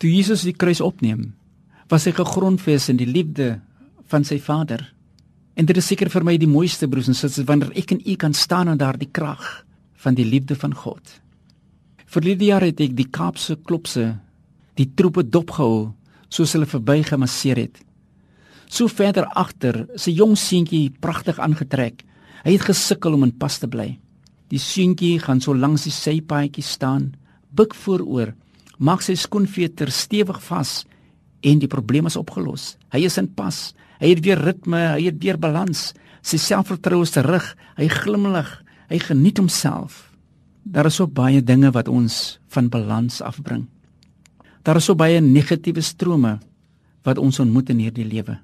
Toe Jesus die kruis opneem, was hy gegrondves in die liefde van sy Vader. En dit is seker vir my die mooiste broers en susters wanneer ek en u kan staan in daardie krag van die liefde van God. Verlede jaar het ek die Kaapse klopse die troepe dopgehou soos hulle verby gemasseer het. So verder agter, sy jong seentjie pragtig aangetrek. Hy het gesukkel om in pas te bly. Die seentjie gaan so langs die sypaadjie staan, buik vooroor, maak sy skoenveter stewig vas en die probleem is opgelos. Hy is in pas. Hy het weer ritme, hy het weer balans. Sy selfvertroue is terug. Hy glimlag. Hy geniet homself. Daar is so baie dinge wat ons van balans afbring. Daar is so baie negatiewe strome wat ons ontmoet in hierdie lewe.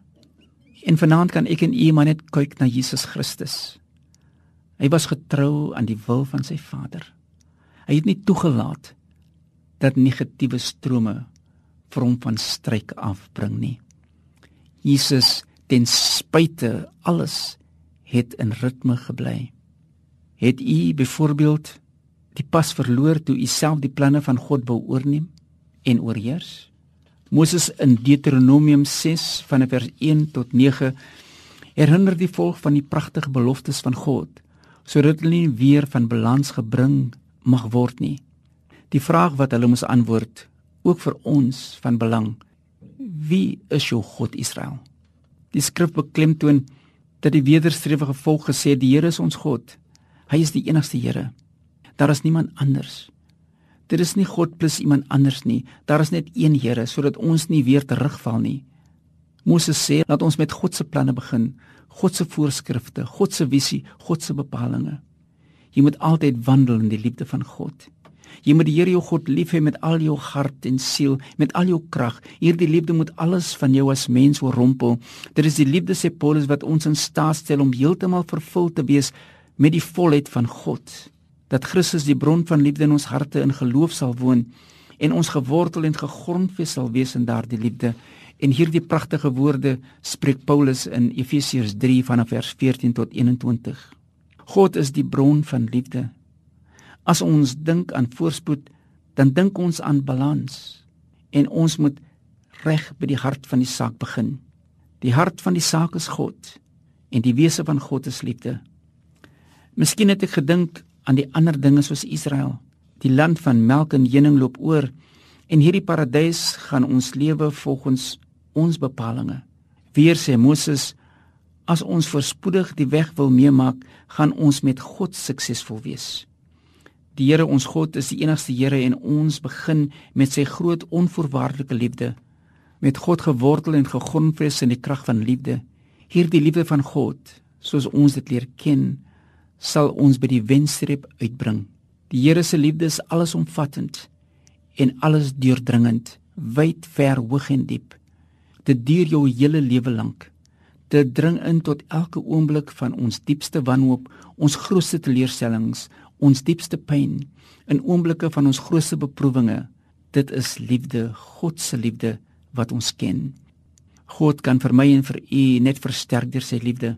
En vanaand kan ek en u maar net kyk na Jesus Christus. Hy was getrou aan die wil van sy Vader. Hy het nie toegelaat dat negatiewe strome vir hom van stryk afbring nie. Jesus ten spyte alles het in ritme gebly. Het u byvoorbeeld die pas verloor toe u self die planne van God wou oorneem en oorheers? Moses in Deuteronomium 6 van vers 1 tot 9 herinner die volk van die pragtige beloftes van God sodat hulle nie weer van balans gebring mag word nie. Die vraag wat hulle moes antwoord ook vir ons van belang. Wie is jou God Israel? Die skrif beklemtoon dat die wederstrewige volk gesê die Here is ons God. Hy is die enigste Here. Daar is niemand anders. Dit is nie God plus iemand anders nie. Daar is net een Here sodat ons nie weer terugval nie. Moses sê dat ons met God se planne begin, God se voorskrifte, God se visie, God se bepalinge. Jy moet altyd wandel in die liefde van God. Jy moet die Here jou God lief hê met al jou hart en siel, met al jou krag. Hierdie liefde moet alles van jou as mens oorrompel. Dit is die liefde sê Paulus wat ons in staat stel om heeltemal vervul te wees met die volheid van God. Dat Christus die bron van liefde in ons harte in geloof sal woon en ons gewortel en gegrondves sal wees in daardie liefde. En hierdie pragtige woorde spreek Paulus in Efesiërs 3 vanaf vers 14 tot 21. God is die bron van liefde. As ons dink aan voorspoed, dan dink ons aan balans en ons moet reg by die hart van die saak begin. Die hart van die saak is God en die wese van God is liefde. Miskien het ek gedink aan die ander dinge soos Israel. Die land van melk en honing loop oor en hierdie paradys gaan ons lewe volgens ons bepalinge. Weer sê Moses as ons voorspoedig die weg wil meemaak, gaan ons met God suksesvol wees. Die Here ons God is die enigste Here en ons begin met sy groot onvoorwaardelike liefde met God gewortel en gegrondves in die krag van liefde. Hierdie liefde van God, soos ons dit leer ken, sal ons by die wenstreep uitbring. Die Here se liefde is allesomvattend en alles deurdringend, wyd, ver, hoog en diep. Dit duur jou hele lewe lank. Dit dring in tot elke oomblik van ons diepste wanhoop, ons grootste teleurstellings, ons diepste pyn in oomblikke van ons grootste beproewinge. Dit is liefde God se liefde wat ons ken. God kan vir my en vir u net versterk deur sy liefde.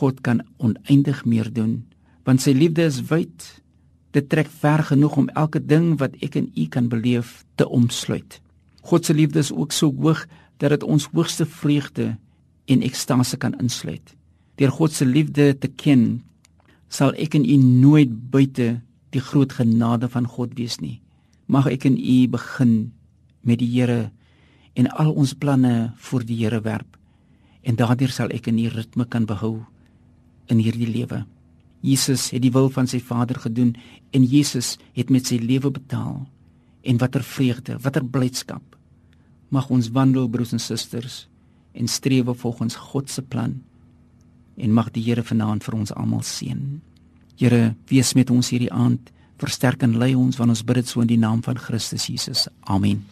God kan oneindig meer doen want sy liefde is wyd. Dit trek ver genoeg om elke ding wat ek en u kan beleef te omsluit. God se liefde is ook so hoog dat dit ons hoogste vreugde en ekstase kan insluit. Deur God se liefde te ken sal ek en u nooit buite die groot genade van God wees nie. Mag ek en u begin met die Here en al ons planne voor die Here werp en daardeur sal ek in die ritme kan behou in hierdie lewe. Jesus het die wil van sy Vader gedoen en Jesus het met sy lewe betaal. En watter vreugde, watter blydskap. Mag ons wandel broers en susters en streef volgens God se plan en mag die Here vanaand vir ons almal seën. Here, wees met ons hierdie aand, versterk en lei ons wanneer ons bid dit so in die naam van Christus Jesus. Amen.